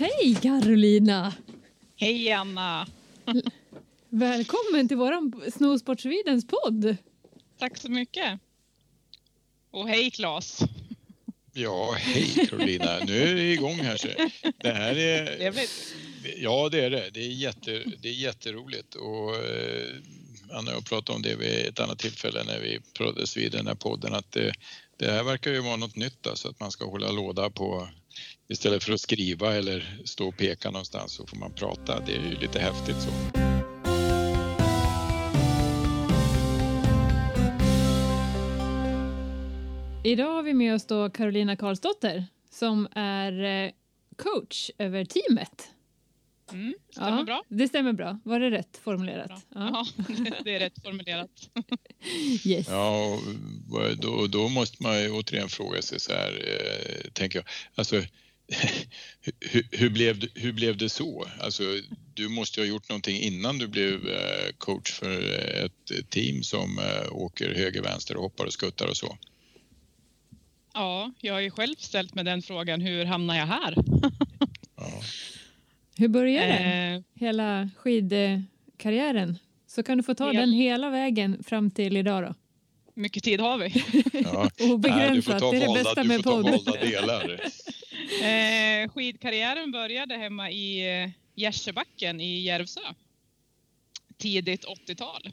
Hej Carolina! Hej Anna! Välkommen till våran Snowsport Swedens podd. Tack så mycket. Och hej Claes! Ja, hej Carolina. Nu är det igång här. Så. Det här är... Trevligt. Ja, det är det. Det är, jätte, det är jätteroligt. Och, eh, Anna och jag pratade om det vid ett annat tillfälle när vi pratades vid den här podden att det, det här verkar ju vara något nytt, alltså att man ska hålla låda på istället för att skriva eller stå och peka någonstans så får man prata. Det är ju lite häftigt så. Idag har vi med oss då Carolina Karlsdotter som är eh, coach över teamet. Mm, stämmer Ja, bra. Det stämmer bra. Var det rätt formulerat? Ja. Ja, det- det är rätt formulerat. Yes. Ja, och då, då måste man ju återigen fråga sig så här, eh, tänker jag, alltså hur, hur, blev det, hur blev det så? Alltså, du måste ju ha gjort någonting innan du blev eh, coach för ett team som eh, åker höger, vänster och hoppar och skuttar och så. Ja, jag har ju själv ställt mig den frågan, hur hamnar jag här? Ja. Hur började Eh, hela skidkarriären? Så kan du få ta Hel- den hela vägen fram till idag då. mycket tid har vi. Ja. Nej, du får Obegränsat, ta det är det bästa du med får ta podd. valda delar. Eh, skidkarriären började hemma i eh, Gärsebacken i Järvsö. Tidigt 80-tal.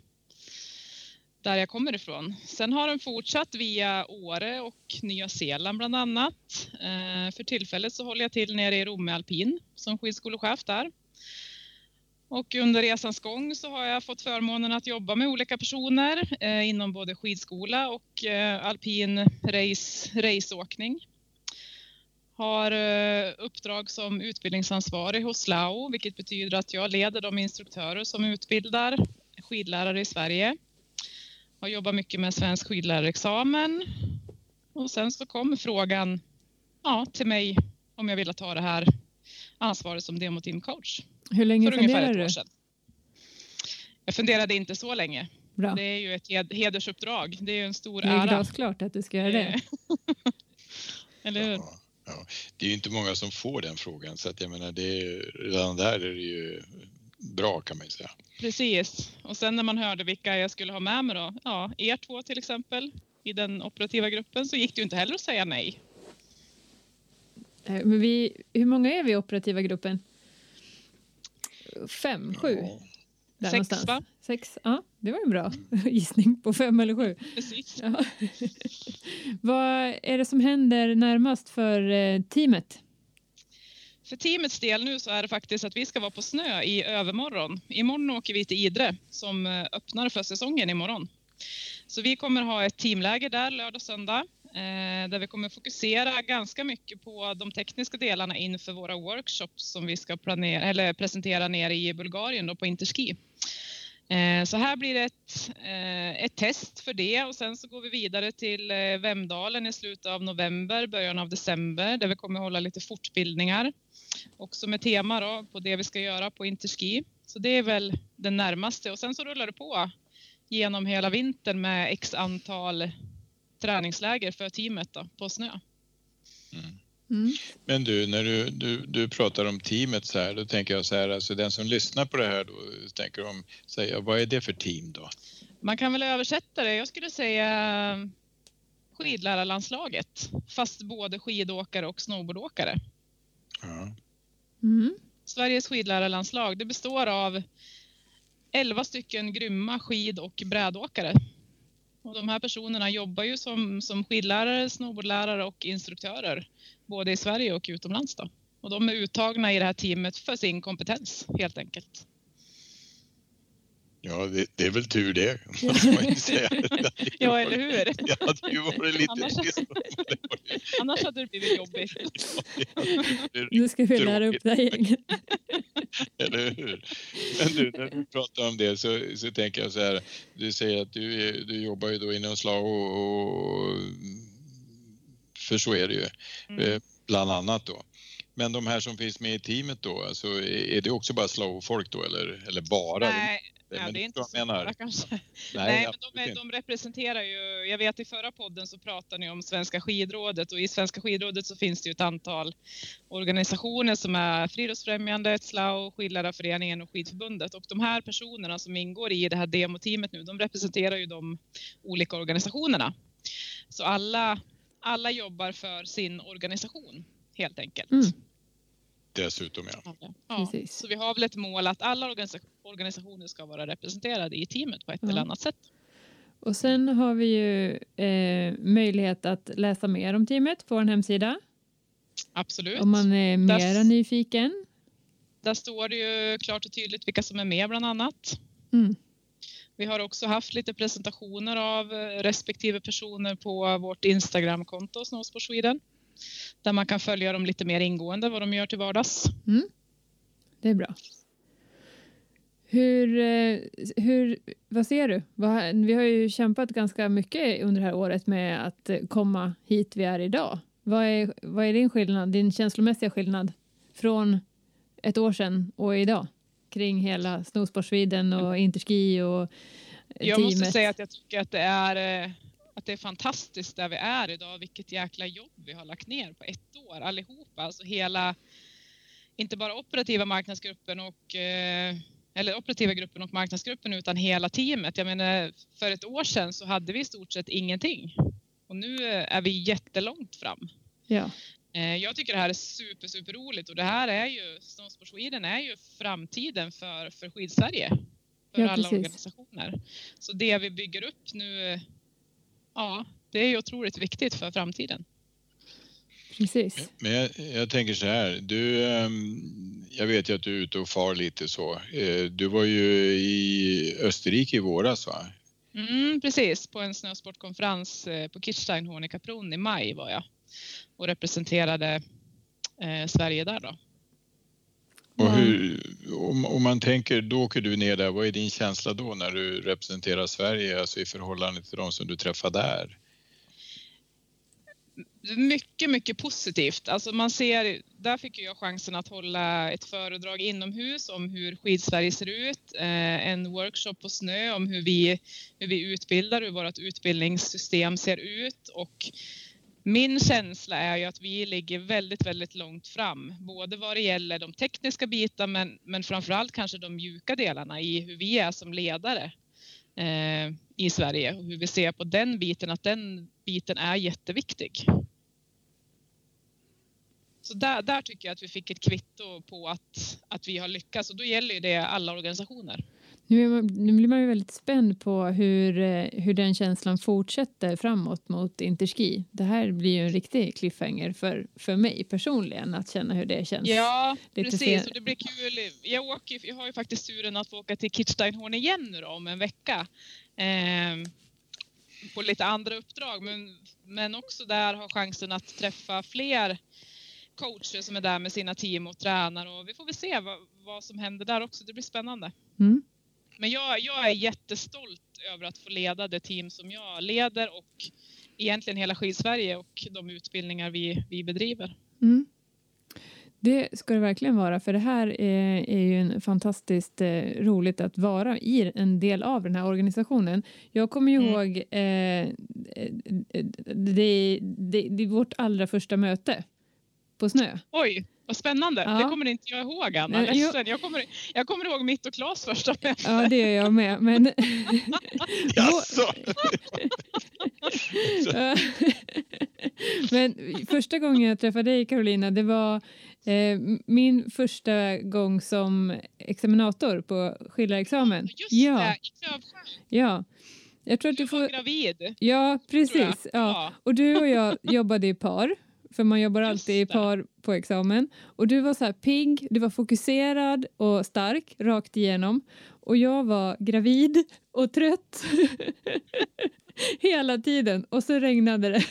Där jag kommer ifrån. Sen har den fortsatt via Åre och Nya Zeeland bland annat. Eh, för tillfället så håller jag till nere i Romme Alpin som skidskolechef där. Och under resans gång så har jag fått förmånen att jobba med olika personer eh, inom både skidskola och eh, alpin race, raceåkning. Har eh, uppdrag som utbildningsansvarig hos LAO, vilket betyder att jag leder de instruktörer som utbildar skidlärare i Sverige. Har jobbat mycket med svensk skidlärarexamen. Och sen så kom frågan ja, till mig om jag ville ta det här ansvaret som demo team coach Hur länge för år du? sedan. Jag funderade inte så länge. Bra. Det är ju ett hed- hedersuppdrag. Det är ju en stor Det är ära. glasklart att du ska göra det. Eh, Eller hur? Ja. Det är ju inte många som får den frågan så att jag menar, det är, redan där är det ju bra kan man ju säga. Precis. Och sen när man hörde vilka jag skulle ha med mig då, ja, er två till exempel, i den operativa gruppen, så gick det ju inte heller att säga nej. Eh, Men vi, hur många är vi i operativa gruppen? Fem, sju? Ja. Där Sex, någonstans. va? Sex, ja, det var en bra gissning på fem eller sju. Precis. Ja. Vad är det som händer närmast för eh, teamet? För teamets del nu så är det faktiskt att vi ska vara på snö i övermorgon. Imorgon åker vi till Idre som eh, öppnar för säsongen imorgon. Så vi kommer ha ett teamläger där lördag och söndag Eh, där vi kommer fokusera ganska mycket på de tekniska delarna inför våra workshops som vi ska planera, eller presentera nere i Bulgarien då på Interski. Eh, Så här blir det ett, eh, ett test för det och sen så går vi vidare till eh, Vemdalen i slutet av november, början av december där vi kommer hålla lite fortbildningar. Också med tema då på det vi ska göra på Interski. Så det är väl den närmaste och sen så rullar det på genom hela vintern med x antal träningsläger för teamet då, på snö. Mm. Men du, när du, du, du pratar om teamet så här, då tänker jag så här, alltså den som lyssnar på det här då tänker de, säga, vad är det för team då? Man kan väl översätta det, jag skulle säga skidlärarlandslaget, fast både skidåkare och snowboardåkare. Ja. Mm. Sveriges skidlärarlandslag, det består av 11 stycken grymma skid och brädåkare. Och de här personerna jobbar ju som, som skidlärare, snowboardlärare och instruktörer, både i Sverige och utomlands. Då. Och de är uttagna i det här teamet för sin kompetens, helt enkelt. Ja, det, det är väl tur det, måste man ju säga. Ja, eller hur? Det hade ju varit lite... Annars- Annars hade det blivit jobbigt. Nu ska vi lära upp det här gänget. Eller hur? Men du, när du pratar om det så, så tänker jag så här. Du säger att du, du jobbar ju då inom SLAO och, och för så är det ju, Mm. eh, bland annat då. Men de här som finns med i teamet då, alltså, är det också bara SLAO-folk då eller, eller bara? Nej, Ja, men det är inte så menar. kanske. Nej, Nej, men de, de representerar ju, jag vet i förra podden så pratade ni om Svenska skidrådet och i Svenska skidrådet så finns det ju ett antal organisationer som är Friluftsfrämjandet, SLAO, Skidlärarföreningen och Skidförbundet och de här personerna som ingår i det här demoteamet nu, de representerar ju de olika organisationerna. Så alla, alla jobbar för sin organisation helt enkelt. Mm. Dessutom ja. Ja, Precis. så vi har väl ett mål att alla organisa- organisationer ska vara representerade i teamet på ett Ja. eller annat sätt. Och sen har vi ju eh, möjlighet att läsa mer om teamet på vår hemsida. Absolut. Om man är Där- mera nyfiken. Där står det ju klart och tydligt vilka som är med bland annat. Mm. Vi har också haft lite presentationer av eh, respektive personer på vårt Instagramkonto Snowsport Sweden. Där man kan följa dem lite mer ingående vad de gör till vardags. Det är bra. Hur, eh, hur, vad ser du? Vi har ju kämpat ganska mycket under det här året med att komma hit vi är idag. Vad är, vad är din skillnad, din känslomässiga skillnad från ett år sedan och idag? Kring hela Snowsport Sweden och Interski och eh, Jag teamet. måste säga att jag tycker att det är eh, att det är fantastiskt där vi är idag. Vilket jäkla jobb vi har lagt ner på ett år allihopa. Alltså hela, inte bara operativa marknadsgruppen och eh, eller operativa gruppen och marknadsgruppen utan hela teamet. Jag menar för ett år sedan så hade vi i stort sett ingenting. Och nu eh, är vi jättelångt fram. Ja, Eh, Jag tycker det här är super, super roligt och det här är ju, Snowsport Sweden är ju framtiden för, för Skidsverige. För Ja, alla precis. organisationer. Så det vi bygger upp nu, ja, det är ju otroligt viktigt för framtiden. precis. Men jag, jag tänker så här, du, ehm, jag vet ju att du är ute och far lite så. Eh, Du var ju i Österrike i våras va? Mm, precis, på en snösportkonferens eh, på Kirchsteinhorn i Kapron i maj var jag och representerade eh, Sverige där då. Och hur, om, om man tänker, då åker du ner där, vad är din känsla då när du representerar Sverige, alltså i förhållande till de som du träffar där? mycket, mycket positivt. Alltså man ser, där fick jag chansen att hålla ett föredrag inomhus om hur Skidsverige ser ut, eh, en workshop på snö om hur vi, hur vi utbildar, hur vårt utbildningssystem ser ut och min känsla är ju att vi ligger väldigt, väldigt långt fram, både vad det gäller de tekniska bitarna men, men framförallt kanske de mjuka delarna i hur vi är som ledare eh, i Sverige och hur vi ser på den biten, att den biten är jätteviktig. Så där, där tycker jag att vi fick ett kvitto på att, att vi har lyckats och då gäller ju det alla organisationer. Nu, nu blir man ju väldigt spänd på hur, eh, hur den känslan fortsätter framåt mot Interski. Det här blir ju en riktig cliffhanger för, för mig personligen att känna hur det känns. Ja, Lite precis. sen- Och det blir kul. Jag, åker, jag har ju faktiskt turen att få åka till Kitzsteinhorn igen nu då, om en vecka. Ehm, på lite andra uppdrag, men, men också där har chansen att träffa fler coacher som är där med sina team och tränar och vi får väl se vad, vad som händer där också. Det blir spännande. Mm. Men jag, jag är jättestolt över att få leda det team som jag leder och egentligen hela Skidsverige och de utbildningar vi, vi bedriver. Mm. Det ska det verkligen vara, för det här är, är ju en fantastiskt eh, roligt att vara i en del av den här organisationen. Jag kommer ju Mm. ihåg eh, eh, det, det, det är vårt allra första möte på snö. Oj, vad spännande. Ja. Det kommer inte jag ihåg, Anna. Nej. Ledsen. Jag kommer, jag kommer ihåg mitt och Klas första möte. Ja, det gör jag med. Men Jaså? Men första gången jag träffade dig Carolina, det var eh, min första gång som examinator på skillarexamen. Just ja, det, i Klövsjö. ja. Jag tror att Du du var får... gravid. Ja, jag. precis. Ja. Och du och jag jobbade i par. För man jobbar alltid i par på examen. Och du var så här pigg, du var fokuserad och stark rakt igenom. Och jag var gravid och trött hela tiden. Och så regnade det.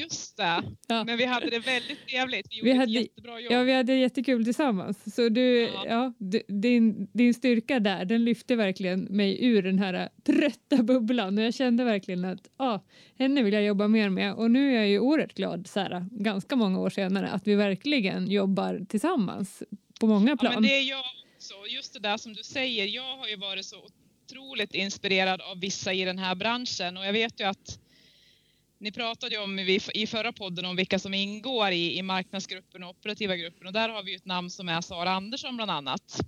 Just det. Ja. Men vi hade det väldigt trevligt. Vi Vi gjorde hade- ett jättebra jobb. Ja, vi hade jättekul tillsammans. Så du, ja. Ja. du, din, din styrka där, den lyfte verkligen mig ur den här trötta bubblan. Och jag kände verkligen att ja, henne vill jag jobba mer med. Och nu är jag ju oerhört glad, så här, ganska många år senare, att vi verkligen jobbar tillsammans på många Ja, plan. men det är jag också. Just det där som du säger, jag har ju varit så otroligt inspirerad av vissa i den här branschen och jag vet ju att ni pratade ju om i förra podden om vilka som ingår i, i marknadsgruppen och operativa gruppen och där har vi ju ett namn som är Sara Andersson bland annat.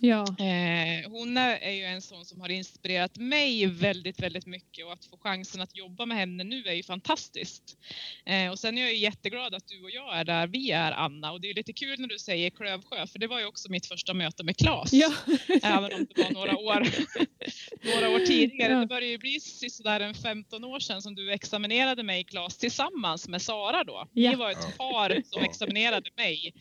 Ja. Eh, hon är ju en sån som har inspirerat mig väldigt, väldigt mycket och att få chansen att jobba med henne nu är ju fantastiskt. Eh, och sen är jag ju jätteglad att du och jag är där vi är Anna och det är lite kul när du säger Klövsjö för det var ju också mitt första möte med Claes. Ja. Även om det var några år, några år tidigare. Ja. Det börjar ju bli sådär en 15 år sedan som du examinerade mig Claes tillsammans med Sara då. Ja. Ni var ett par som examinerade mig.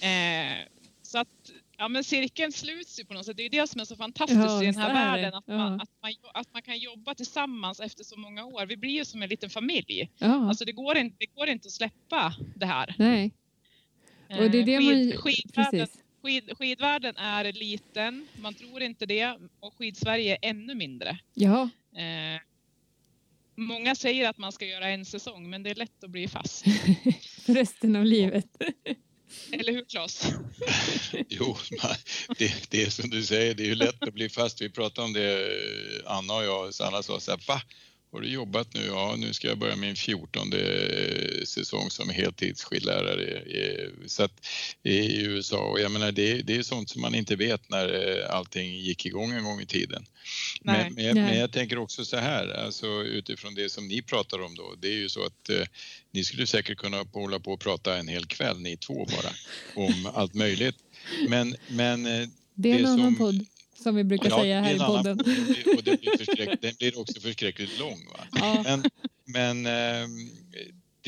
Eh, så att Ja men cirkeln sluts ju på något sätt. Det är det som är så fantastiskt ja, i den här världen. Att, ja. man, att, man, att man kan jobba tillsammans efter så många år. Vi blir ju som en liten familj. Ja. Alltså det går, inte, det går inte att släppa det här. Nej. Och det är det eh, Skid, man... skidvärlden, skid, skidvärlden är liten, man tror inte det. Och skidsverige är ännu mindre. Ja. Eh, många säger att man ska göra en säsong men det är lätt att bli fast. Resten av livet. Eller hur Claes? jo, det, det är som du säger, det är ju lätt att bli fast. Vi pratade om det, eh, Anna och jag, Sanna sa så här, va? Har du jobbat nu? Ja, nu ska jag börja min fjortonde säsong som heltidsskidlärare så att, i USA. Och jag menar, det, det är sånt som man inte vet när eh, allting gick igång en gång i tiden. Men, men, men, jag tänker också så här, alltså utifrån det som ni pratar om då, det är ju så att eh, ni skulle säkert kunna hålla på och prata en hel kväll, ni två bara, om allt möjligt. Men, men eh, det är en det annan som, podd som vi brukar ja, säga här i podden. Och det blir den blir också förskräckligt lång. Va? Ja. Men, men eh,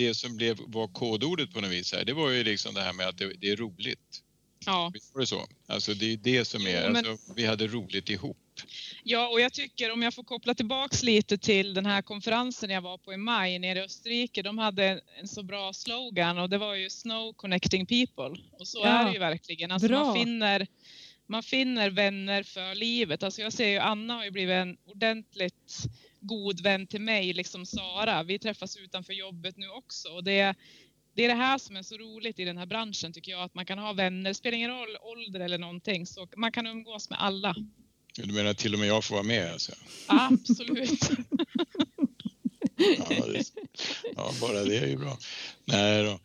det som blev, var kodordet på något vis här, det var ju liksom det här med att det, det är roligt. Ja. Visst var det så? Alltså det är det som är, jo, men... alltså, vi hade roligt ihop. Ja, och jag tycker om jag får koppla tillbaks lite till den här konferensen jag var på i maj nere i Österrike. De hade en så bra slogan och det var ju Snow Connecting People. Och så ja. är det ju verkligen. Alltså bra. man finner man finner vänner för livet. Alltså jag ser ju Anna har ju blivit en ordentligt god vän till mig, liksom Sara. Vi träffas utanför jobbet nu också och det, det är det här som är så roligt i den här branschen tycker jag, att man kan ha vänner, det spelar ingen roll ålder eller någonting, så man kan umgås med alla. Du menar till och med jag får vara med alltså? Absolut. ja, det, ja, bara det är ju bra. Nej då.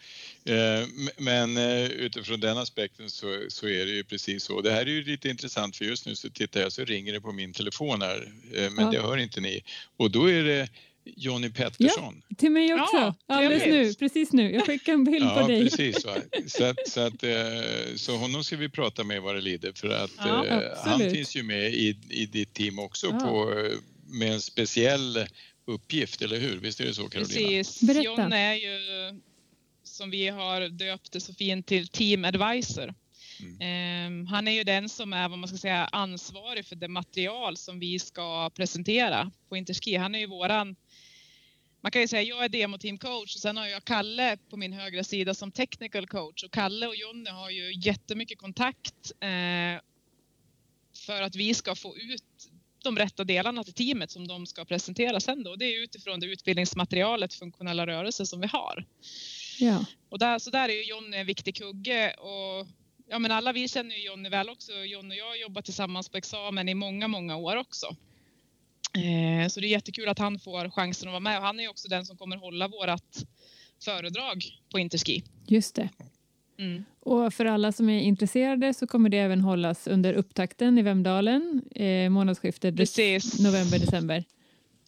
Eh, men eh, utifrån den aspekten så, så, är det ju precis så. Det här är ju lite intressant för just nu så tittar jag så ringer det på min telefon här eh, men ja. det hör inte ni. Och då är det Jonny Pettersson. Ja, till mig också. Ja, Alldeles nu, precis nu. Jag skickar en bild ja, på dig. Precis, va? Så, att, så, att, så honom ska vi prata med vad det lider för att ja, han finns ju med i, i ditt team också på, med en speciell uppgift, eller hur? Visst är det så Carolina? Precis. Berätta. John är ju som vi har döpt det så fint till Team Advisor. Mm. Ehm, han är ju den som är vad man ska säga ansvarig för det material som vi ska presentera på Interski. Han är ju våran man kan ju säga jag är demo team coach och sen har jag Kalle på min högra sida som technical coach och Kalle och Jonny har ju jättemycket kontakt eh, för att vi ska få ut de rätta delarna till teamet som de ska presentera sen då. Det är utifrån det utbildningsmaterialet funktionella rörelser som vi har. Ja. Och där, så där är ju Jonny en viktig kugge och ja, men alla vi känner ju Jonny väl också. Jonny och jag har jobbat tillsammans på examen i många, många år också. Eh, så det är jättekul att han får chansen att vara med och han är ju också den som kommer hålla vårat föredrag på Interski. Just det. Mm. Och för alla som är intresserade så kommer det även hållas under upptakten i Vemdalen eh, månadsskiftet november-december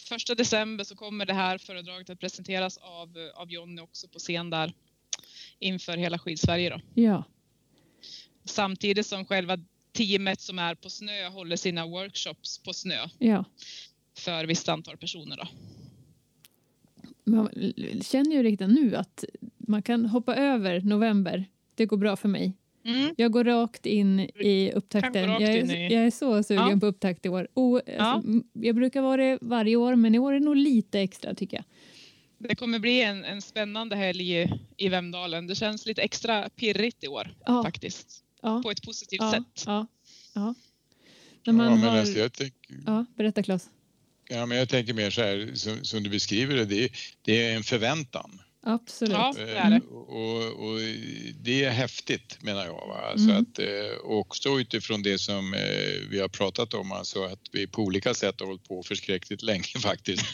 första december så kommer det här föredraget att presenteras av, av Jonny också på scen där inför hela Skidsverige. Då. Ja. Samtidigt som själva teamet som är på snö håller sina workshops på snö. Ja. För visst antal personer. Då. Man känner ju redan nu att man kan hoppa över november. Det går bra för mig. Mm. Jag går rakt in i upptakten. Jag är, i... jag är, så sugen ja. på upptakt i år. Och, ja. alltså, jag brukar vara det varje år, men i år är det nog lite extra tycker jag. Det kommer bli en, en spännande helg i, i Vemdalen. Det känns lite extra pirrigt i år ja. faktiskt. På ett positivt sätt. Ja. Ja. När man ja, har... alltså, jag tänker... ja, berätta Claes. Ja, men jag tänker mer så här som, som du beskriver det, det är, det är en förväntan. Absolut. Ja, det är det. Eh, Och, och det är häftigt menar jag. Va? Alltså Mm. att, eh, också utifrån det som eh, vi har pratat om, alltså att vi på olika sätt har hållit på förskräckligt länge faktiskt,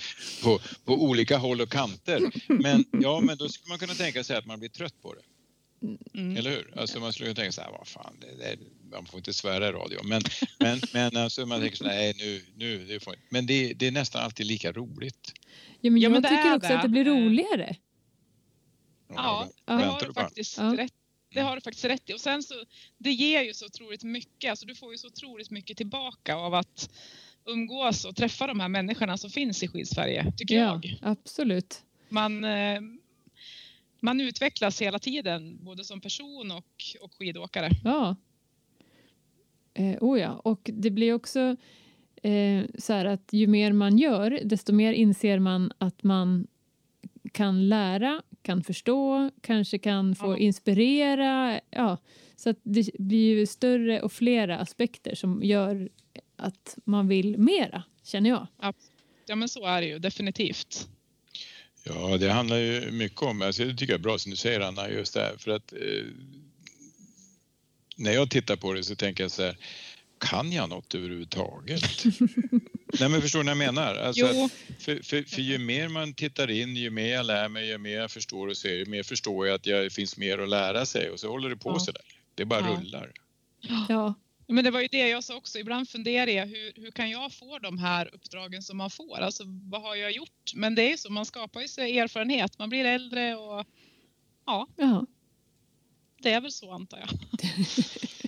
på, på olika håll och kanter. Men, ja, men då skulle man kunna tänka sig att man blir trött på det, Mm. eller hur? Alltså man skulle kunna tänka så här, vad fan, det, det, man får inte svära i radio. Men, men, men alltså man tänker så här, nej nu, nu, det får inte. Men det, det är nästan alltid lika roligt. Ja, men Ja, jag men det tycker också det. att det blir Eh, roligare. Ja, Ja. det har du faktiskt Ja. rätt det har du faktiskt rätt i. Och sen så, det ger ju så otroligt mycket. Alltså du får ju så otroligt mycket tillbaka av att umgås och träffa de här människorna som finns i Skidsverige, tycker Ja, jag. absolut. Man, eh, man utvecklas hela tiden, både som person och, och skidåkare. Ja. Eh, oh ja, och det blir också eh, så här att ju mer man gör, desto mer inser man att man kan lära, kan förstå, kanske kan få Ja. inspirera. Ja, så att det blir ju större och flera aspekter som gör att man vill mera, känner jag. Ja men så är det ju definitivt. Ja, det handlar ju mycket om, alltså det tycker jag är bra som du säger Anna, just det här, för att eh, när jag tittar på det så tänker jag så här, kan jag något överhuvudtaget? Nej men förstår ni vad jag menar? Alltså Jo, att för, för, för ju mer man tittar in, ju mer jag lär mig, ju mer jag förstår och ser, ju mer förstår jag att det finns mer att lära sig och så håller det på Ja. så där. Det bara Ja. rullar. Ja, men det var ju det jag sa också. Ibland funderar jag, hur, hur kan jag få de här uppdragen som man får? Alltså vad har jag gjort? Men det är ju så, man skapar ju sig erfarenhet. Man blir äldre och ja, ja. det är väl så antar jag.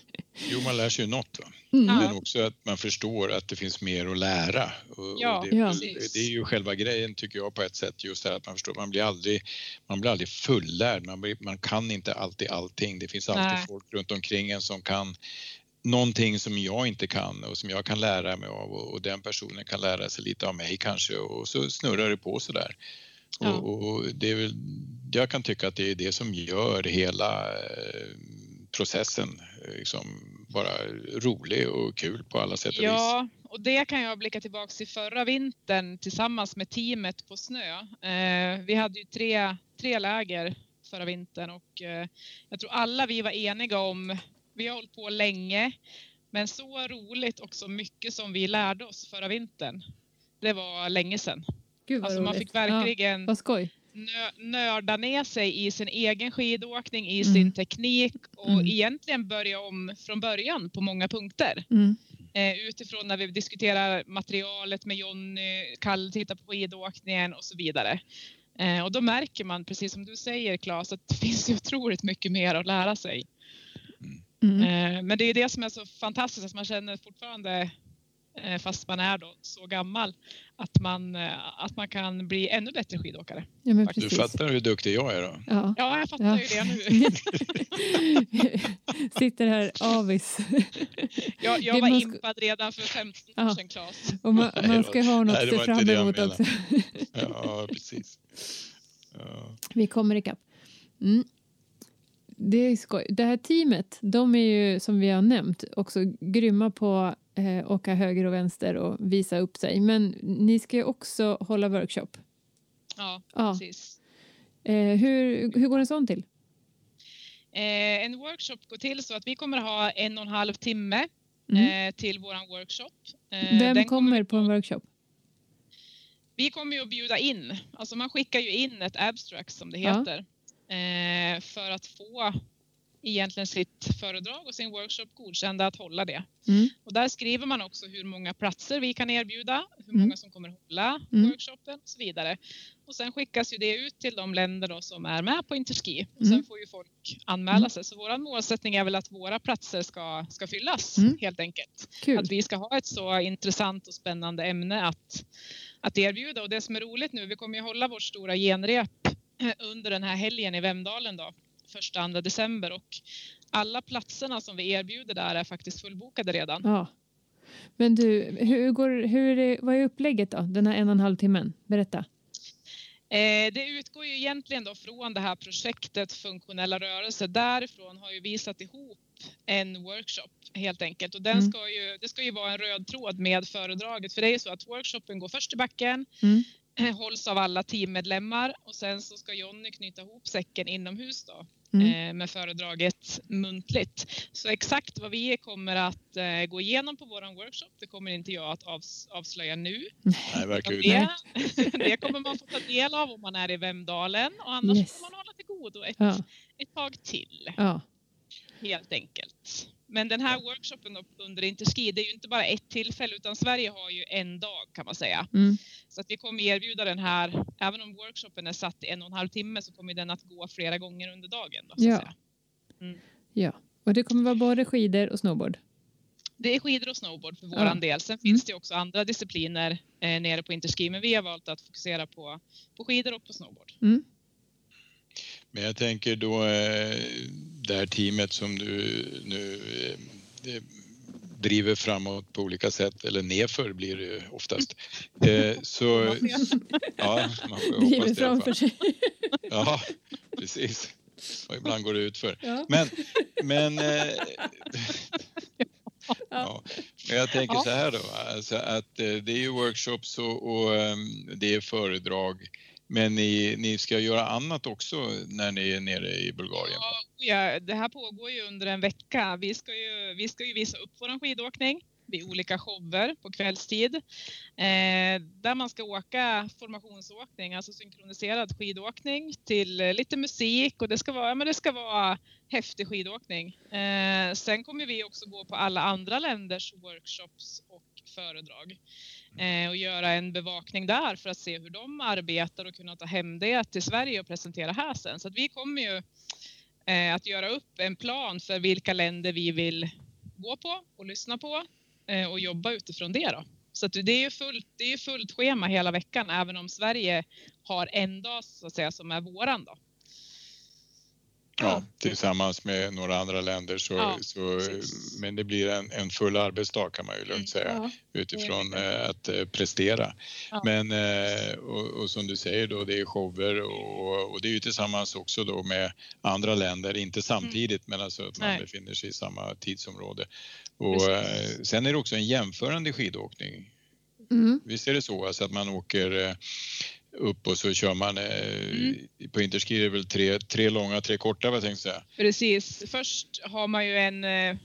Jo, man lär sig ju något. Mm. Men också att man förstår att det finns mer att lära. Och, Ja, och det, är Ja. det är ju själva grejen tycker jag på ett sätt just det här att man förstår, man blir aldrig, man blir aldrig fullärd, man, blir, man kan inte alltid allting. Det finns alltid Nej. folk runt omkring en som kan någonting som jag inte kan och som jag kan lära mig av och, och den personen kan lära sig lite av mig kanske och så snurrar det på sådär. Ja. Och, och det är väl, jag kan tycka att det är det som gör hela eh, processen liksom bara rolig och kul på alla sätt och vis. Ja, och det kan jag blicka tillbaka till förra vintern tillsammans med teamet på snö. Eh, vi hade ju tre, tre läger förra vintern och eh, jag tror alla vi var eniga om, vi har hållit på länge, men så roligt och så mycket som vi lärde oss förra vintern. Det var länge sedan. Gud vad Alltså man roligt. fick verkligen Ja, vad skoj. Nö, nörda ner sig i sin egen skidåkning, i Mm. sin teknik och Mm. egentligen börja om från början på många punkter. Mm. Eh, utifrån när vi diskuterar materialet med Jonny, Kalle tittar på skidåkningen och så vidare. Eh, och då märker man, precis som du säger Claes, att det finns ju otroligt mycket mer att lära sig. Mm. Eh, men det är det som är så fantastiskt, att man känner fortfarande, fast man är då så gammal, att man, eh, att man kan bli ännu bättre skidåkare. Ja, men Du fattar hur duktig jag är då? Ja. Ja, jag fattar Ja. ju det nu. Sitter här avis. Jag, Det jag var ska- impad redan för 15 år sedan, Claes. Och man, Nej, man ska ha något att se fram emot också. Ja, precis. Ja. Vi kommer ikapp. Mm. Det är skoj. Det här teamet, de är ju som vi har nämnt också grymma på eh, åka höger och vänster och visa upp sig. Men ni ska ju också hålla workshop. Ja, Ja. precis. Eh, hur, hur går en sån till? Eh, en workshop går till så att vi kommer ha en och en halv timme Mm. till våran workshop. Vem den kommer på en workshop? Vi kommer ju att bjuda in, alltså man skickar ju in ett abstract som det Ja. heter, eh, för att få egentligen sitt föredrag och sin workshop godkända att hålla det. Mm. Och där skriver man också hur många platser vi kan erbjuda, hur Mm. många som kommer hålla Mm. workshopen och så vidare. Och sen skickas ju det ut till de länder då som är med på Interski. Och Mm. sen får ju folk anmäla Mm. sig. Så vår målsättning är väl att våra platser ska, ska fyllas Mm. helt enkelt. Kul. Att vi ska ha ett så intressant och spännande ämne att, att erbjuda. Och det som är roligt nu, vi kommer ju hålla vårt stora genrep under den här helgen i Vemdalen då, första andra december och alla platserna som vi erbjuder där är faktiskt fullbokade redan. Ja. Men du, hur går, hur är, vad är upplägget då? Den här en och en halv timmen? Berätta. Eh, det utgår ju egentligen då från det här projektet Funktionella rörelser. Därifrån har ju vi satt ihop en workshop helt enkelt och den Mm. ska ju, det ska ju vara en röd tråd med föredraget för det är ju så att workshopen går först i backen. Mm. hålls av alla teammedlemmar och sen så ska Jonny knyta ihop säcken inomhus då Mm. eh, med föredraget muntligt. Så exakt vad vi kommer att eh, gå igenom på våran workshop, det kommer inte jag att avs- avslöja nu. Nej, ju Det, det kommer man få ta del av om man är i Vemdalen och annars Yes. får man hålla till godo ett, Ja, ett tag till ja. helt enkelt. Men den här workshopen under Interski, det är ju inte bara ett tillfälle utan Sverige har ju en dag kan man säga. Mm. Så att vi kommer erbjuda den här, även om workshopen är satt i en och en halv timme så kommer den att gå flera gånger under dagen. Då, så att Ja. säga. ja. Och det kommer vara både skidor och snowboard. Det är skidor och snowboard för Ja. våran del. Sen finns det också andra discipliner eh, nere på Interski men vi har valt att fokusera på, på skidor och på snowboard. Mm. Men jag tänker då eh, det här teamet som du nu eh, eh, driver framåt på olika sätt, eller nedför blir det ju oftast. Eh, Så, ja, man får Driver framför sig. Ja, precis. Och ibland går det ut för. Ja. Men, men, ja. men jag tänker så här då, alltså att det är ju workshops och, och ehm, det är föredrag. Men ni, ni ska göra annat också när ni är nere i Bulgarien? Oh ja, det här pågår ju under en vecka. Vi ska ju, vi ska ju visa upp vår skidåkning vid olika shower på kvällstid. Eh, där man ska åka formationsåkning, alltså synkroniserad skidåkning till lite musik och det ska vara, men det ska vara häftig skidåkning. Eh, sen kommer vi också gå på alla andra länders workshops föredrag eh, och göra en bevakning där för att se hur de arbetar och kunna ta hem det till Sverige och presentera här sen. Så att vi kommer ju eh, att göra upp en plan för vilka länder vi vill gå på och lyssna på eh, och jobba utifrån det då. Så att det är ju fullt, det är ju fullt schema hela veckan även om Sverige har en dag så att säga som är våran då. Ja, tillsammans med några andra länder så, Ja, så precis. men det blir en, en full arbetsdag kan man ju lugnt säga Ja. utifrån eh, att eh, prestera. Ja. Men eh, och, och som du säger då, det är shower och, och det är ju tillsammans också då med andra länder, inte samtidigt men alltså att man Nej. befinner sig i samma tidsområde. Och eh, sen är det också en jämförande skidåkning. Mm. Visst är det så alltså att man åker upp och så kör man, eh, Mm. på Interski är det väl tre, tre långa, tre korta vad jag tänkte säga. Precis. Först har man ju en, eh,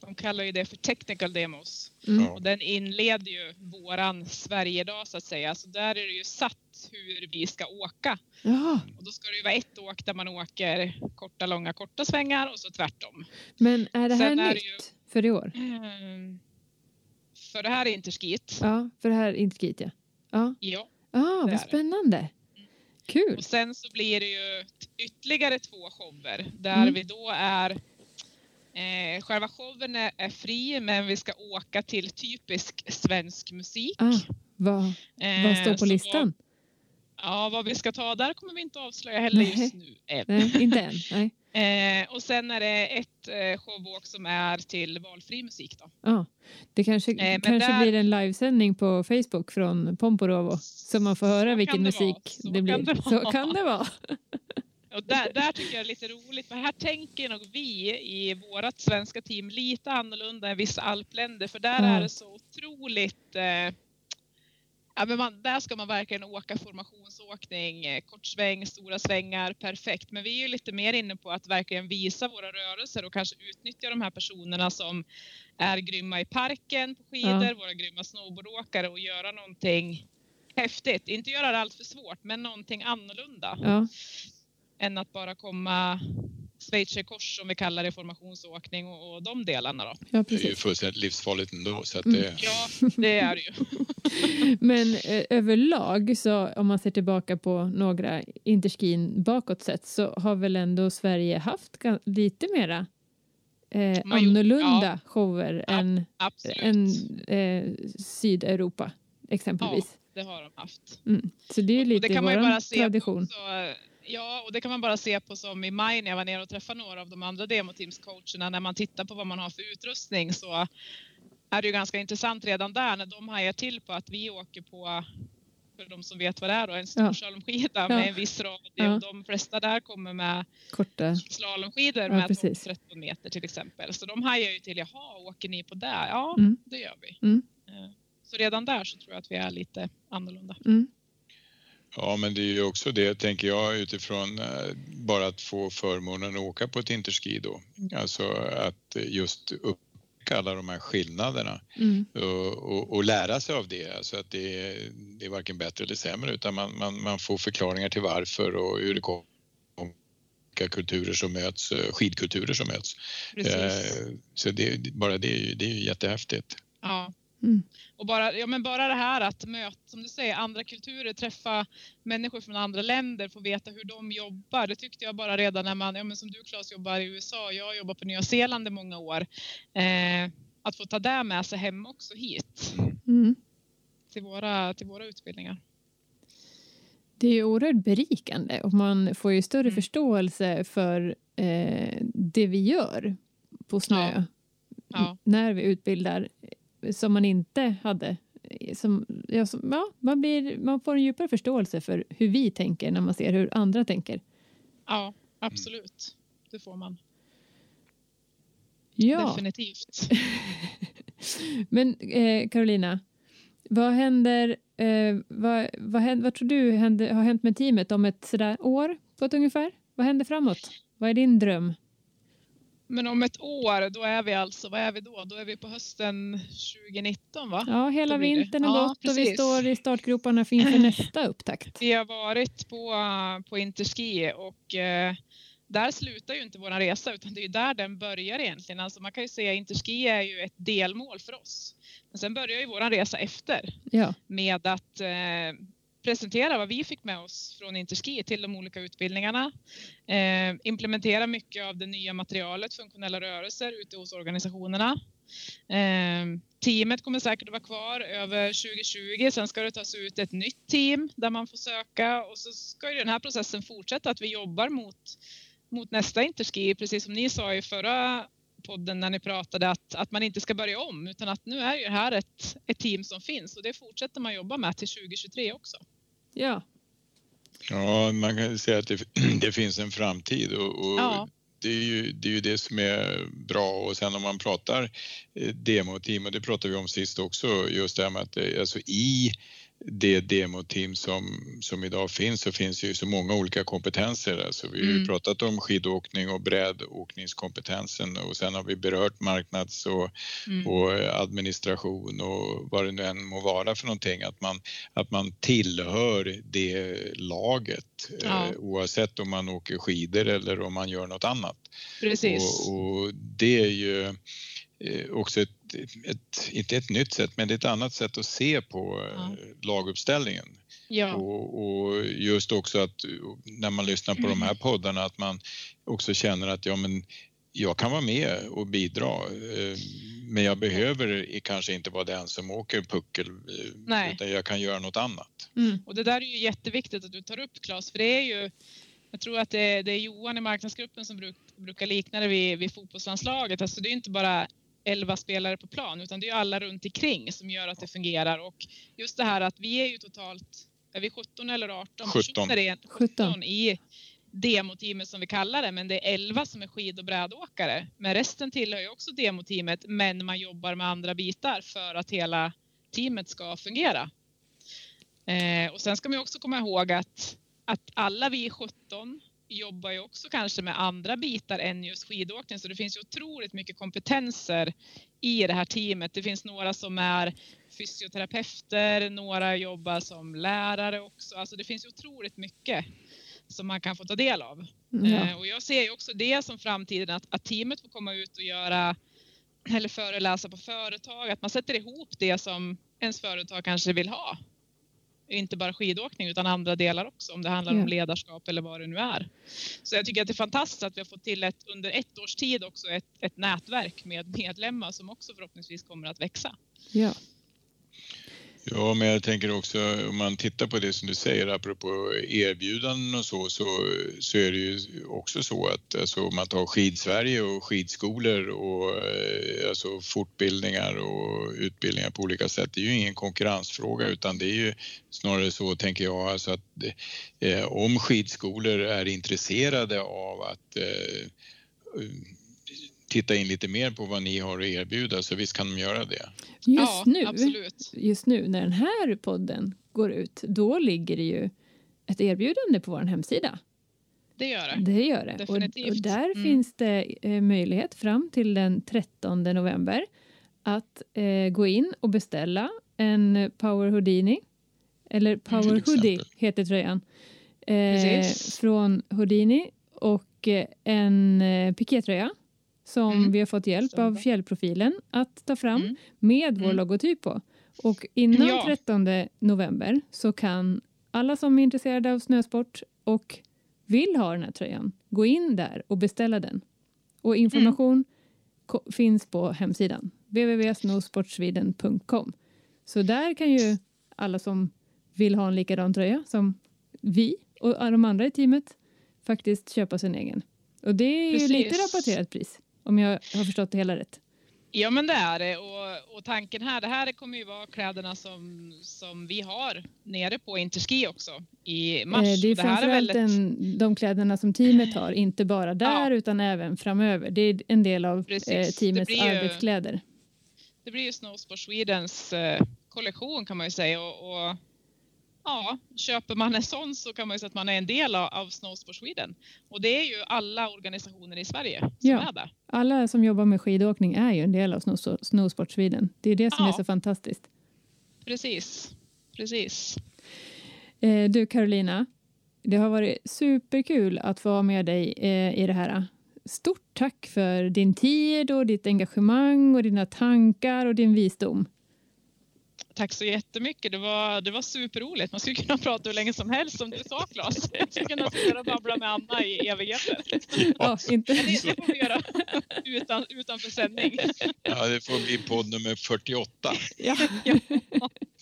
de kallar ju det för technical demos. Mm. Och den inleder ju våran Sverigedag så att säga. Så där är det ju satt hur vi ska åka. Jaha, Och då ska det ju vara ett åk där man åker korta, långa, korta svängar och så tvärtom. men är det här Sen är det nytt ju- för i år? Mm. För det här är inte skit. Ja, för det här är inte skit ja. Ja, Ja. Ah, vad spännande. Kul. Och sen så blir det ju ytterligare två shower där Mm. vi då är eh, Själva showen är, är fri men vi ska åka till typisk svensk musik. Ah, vad, Eh, vad står på så listan? Vad, ja, vad vi ska ta där kommer vi inte avslöja heller Nej. just nu. än. Nej, inte än. Nej. Eh, och sen är det ett eh, showwalk som är till valfri musik då. Ja, det kanske, men kanske där- blir en livesändning på Facebook från Pomporovo så man får höra Så vilken kan det musik det kan blir. det så kan det vara. Och där, där tycker jag det är lite roligt för här tänker nog vi i vårt svenska team lite annorlunda än vissa alpländer för där Ja. är det så otroligt eh, Ja, men man, där ska man verkligen åka formationsåkning, eh, kort sväng, stora svängar, perfekt. Men vi är ju lite mer inne på att verkligen visa våra rörelser och kanske utnyttja de här personerna som är grymma i parken på skidor, Ja. våra grymma snowboardåkare och göra någonting häftigt. Inte göra det allt för svårt, men någonting annorlunda Ja, än att bara komma schweizerkors som vi kallar det, formationsåkning och, och de delarna då. ja, Det är ju fullständigt livsfarligt ändå så att Mm. det, Ja, det är det ju. Men eh, överlag så om man ser tillbaka på några interskin bakåt sett så har väl ändå Sverige haft lite mera eh, Man annorlunda shower Ja, än, än eh, Sydeuropa exempelvis. Det har de haft. Mm. Så det är Och- lite det kan man ju bara se tradition. På, så, ja, och det kan man bara se på som i maj när jag var nere och träffade några av de andra demoteamscoacherna. När man tittar på vad man har för utrustning så är det ju ganska intressant redan där när de hajar till på att vi åker på för de som vet vad det är då, en stor Ja. slalomskida Ja. med en viss radie Ja. och de flesta där kommer med Korta. slalomskidor Ja, med precis. 12-13 meter till exempel. Så de hajar ju till, jaha, åker ni på det? Ja, Mm. det gör vi. Mm. Eh, Så redan där så tror jag att vi är lite annorlunda. Mm. Ja, men det är ju också det, tänker jag, utifrån eh, bara att få förmånen att åka på ett interski då. Alltså att just upptäcka alla de här skillnaderna Mm. och, och, och lära sig av det. Alltså att det, är- det är varken bättre eller sämre utan man, man, man får förklaringar till varför och hur det kommer kulturer som möts, eh, skidkulturer som möts. Precis. Eh, Så det, bara det, det är ju jättehäftigt. Ja. Mm. Och bara, ja, men bara det här att möta, som du säger, andra kulturer, träffa människor från andra länder, få veta hur de jobbar. Det tyckte jag bara redan när man, ja, men som du Claes jobbar i USA, jag jobbar på Nya Zeeland i många år. Eh, att få ta det med sig hem också hit Mm. till våra, till våra utbildningar. Det är ju oerhört berikande och man får ju större Mm. förståelse för eh, det vi gör på snö Ja. Ja. när vi utbildar som man inte hade. eh, Som, ja, som, ja, man, blir, man får en djupare förståelse för hur vi tänker när man ser hur andra tänker. ja, absolut. Det får man Ja, definitivt. men eh, Carolina, vad händer, eh, vad, vad, händer, vad tror du händer, har hänt med teamet om ett sådär år på ett ungefär? Vad händer framåt? Vad är din dröm? Men om ett år, då är vi alltså, vad är vi då? Då är vi på hösten 2019 va? Ja, hela vintern har Ja, gått och vi står i startgroparna för inför nästa upptakt. Vi har varit på, på Interski och eh, där slutar ju inte vår resa utan det är ju där den börjar egentligen. Alltså man kan ju säga Interski är ju ett delmål för oss. Men sen börjar ju vår resa efter Ja, med att eh, presentera vad vi fick med oss från Interski till de olika utbildningarna. Eh, implementera mycket av det nya materialet, funktionella rörelser, ute hos organisationerna. Eh, teamet kommer säkert att vara kvar över 2020. Sen ska det tas ut ett nytt team där man får söka och så ska ju den här processen fortsätta att vi jobbar mot, mot nästa Interski, precis som ni sa i förra podden när ni pratade att, att man inte ska börja om utan att nu är ju det här ett, ett team som finns och det fortsätter man jobba med till 2023 också. ja, Ja, man kan säga att det, det finns en framtid och, och Ja. det, är ju, det är ju det som är bra och sen om man pratar eh, demoteam och det pratade vi om sist också just det här med att det, alltså i det demoteam som, som idag finns så finns ju så många olika kompetenser. Alltså vi har Mm. pratat om skidåkning och brädåkningskompetensen och sen har vi berört marknads och Mm. och administration och vad det nu än må vara för någonting. Att man, att man tillhör det laget Ja. eh, oavsett om man åker skidor eller om man gör något annat. Precis. Och, och det är ju eh, också ett, ett, inte ett nytt sätt, men det är ett annat sätt att se på eh, Ja. laguppställningen. ja. Och, och just också att när man lyssnar på de här poddarna att man också känner att ja men jag kan vara med och bidra eh, men jag behöver kanske inte vara den som åker puckel eh, Nej. utan jag kan göra något annat. mm, Och det där är ju jätteviktigt att du tar upp Claes, för det är ju jag tror att det, det är Johan i marknadsgruppen som bruk, brukar likna det vid, vid fotbollslandslaget. Alltså det är inte bara 11 spelare på plan utan det är alla runt omkring som gör att det fungerar. Och just det här att vi är ju totalt, är vi 17 eller 18 17. personer i, 17. 17 i demoteamet som vi kallar det, men det är 11 som är skid och brädåkare. Men resten tillhör ju också demoteamet, men man jobbar med andra bitar för att hela teamet ska fungera. Eh, och sen ska man ju också komma ihåg att, att alla vi 17 jobbar ju också kanske med andra bitar än just skidåkning, så det finns ju otroligt mycket kompetenser i det här teamet. Det finns några som är fysioterapeuter, några jobbar som lärare också. Alltså det finns ju otroligt mycket som man kan få ta del av. ja. Eh, och jag ser ju också det som framtiden, att, att teamet får komma ut och göra eller föreläsa på företag, att man sätter ihop det som ens företag kanske vill ha. Inte bara skidåkning utan andra delar också om det handlar Ja. om ledarskap eller vad det nu är. Så jag tycker att det är fantastiskt att vi har fått till ett, under ett års tid också ett, ett nätverk med medlemmar som också förhoppningsvis kommer att växa. ja. Ja, men jag tänker också om man tittar på det som du säger apropå erbjudanden och så, så, så är det ju också så att alltså, om man tar Skidsverige och skidskolor och eh, alltså fortbildningar och utbildningar på olika sätt, det är ju ingen konkurrensfråga utan det är ju snarare så, tänker jag, alltså att eh, om skidskolor är intresserade av att eh, titta in lite mer på vad ni har att erbjuda så visst kan de göra det. Just ja, nu absolut. just nu när den här podden går ut, då ligger det ju ett erbjudande på vår hemsida. Det gör det. Det gör det. Och, Definitivt. och där Mm. finns det eh, möjlighet fram till den 13 november att eh, gå in och beställa en Power Houdini. Eller Power Hoodie heter tröjan. Eh, från Houdini och eh, en eh, pikétröja som Mm. vi har fått hjälp av. Fjällprofilen att ta fram Mm. med vår Mm. logotyp på. Och innan Ja. 13 november så kan alla som är intresserade av snösport och vill ha den här tröjan gå in där och beställa den. Och information finns på hemsidan www.snowsportsweden.com. Så där kan ju alla som vill ha en likadan tröja som vi och de andra i teamet faktiskt köpa sin egen. Och det är ju Precis. lite rabatterat pris om jag har förstått det hela rätt. Ja men det är det och, och tanken här, det här kommer ju vara kläderna som, som vi har nere på Interski också i mars. Eh, Det är Och här är framförallt väldigt- en, de kläderna som teamet har, inte bara där Ja. utan även framöver. Det är en del av Precis. eh, Det teamets ju- arbetskläder. Det blir ju Snowsport Swedens eh, kollektion kan man ju säga och, och ja, köper man en sån så kan man ju säga att man är en del av, Snowsport Sweden. Och det är ju alla organisationer i Sverige som Ja. är det. Alla som jobbar med skidåkning är ju en del av Snow, Snowsport Sweden. Det är det som Ja. är så fantastiskt. Precis, precis. Eh, du Carolina, det har varit superkul att få vara med dig eh, i det här. Stort tack för din tid och ditt engagemang och dina tankar och din visdom. Tack så jättemycket. Det var, det var superroligt. Man skulle kunna prata hur länge som helst som du sa Claes. Jag skulle kunna sitta och babbla med Anna i evigheter. Ja, inte... Men det, det får vi göra utan, utanför sändning. Ja, det får bli podd nummer 48. ja.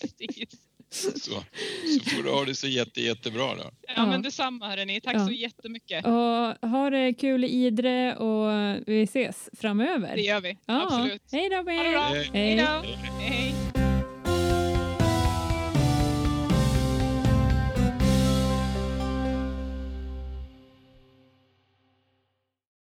Precis. Så, så får du ha det så jätte, jättebra då. Ja, Ja. men detsamma hörni. Tack Ja. så jättemycket. Och ha det kul i Idre och vi ses framöver. Det gör vi. Ja, Absolut. Hej då med er. Hej. Hej då. Hej.